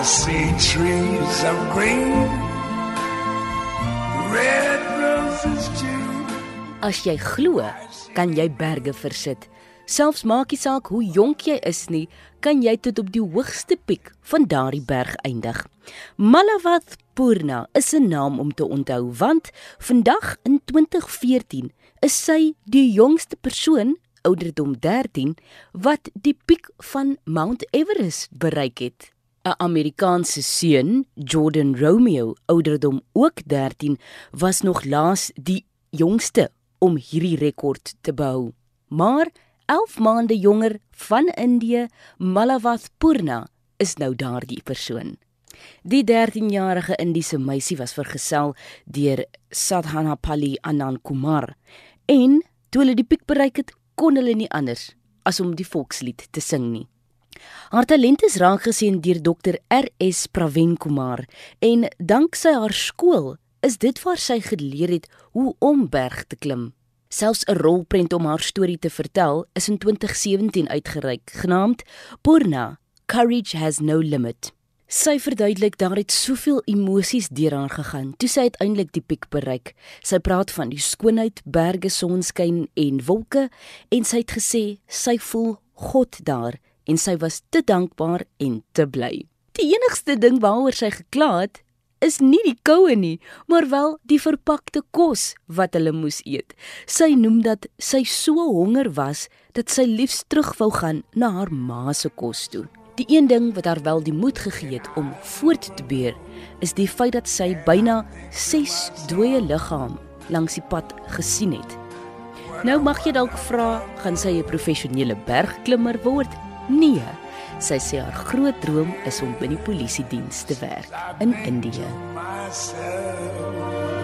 I see trees of green, red roses too. As jy glo, kan jy berge versit. Selfs maak nie saak hoe jonk jy is nie, kan jy tot op die hoogste piek van daardie berg eindig. Malavath Purna is 'n naam om te onthou want vandag in 2014 is sy die jongste persoon ouderdom 13 wat die piek van Mount Everest bereik het. 'n Amerikaanse seun, Jordan Romeo, ouderdom ook 13, was nog laas die jongste om hierdie rekord te behou. Maar 11 maande jonger van Indië, Malavath Purna, is nou daardie persoon. Die 13-jarige Indiese meisie was vergesel deur Sadhanapalli Anand Kumar en toe hulle die piek bereik het, kon hulle nie anders as om die volkslied te sing nie. Haar talent is raak gesien deur Dr RS Praven Kumar en danksy haar skool is dit waar sy geleer het hoe om berg te klim. Selfs 'n rolprent om haar storie te vertel is in 2017 uitgereik, genaamd Purna: Courage Has No Limit. Sy verduidelik daar het soveel emosies deur haar gegaan toe sy uiteindelik die piek bereik. Sy praat van die skoonheid, berge, sonskyn en wolke en sy het gesê sy voel God daar en sy was te dankbaar en te bly. Die enigste ding waaroor sy gekla het, is nie die koue nie, maar wel die verpakte kos wat hulle moes eet. Sy noem dat sy so honger was dat sy liefs terug wou gaan na haar ma se kos toe. Die een ding wat haar wel die moed gegee het om voort te beer, is die feit dat sy byna 6 dooie liggame langs die pad gesien het. Nou mag jy dalk vra, gaan sy 'n professionele bergklimmer word? Nee. Sy sê haar groot droom is om by die polisie diens te werk in Indië. What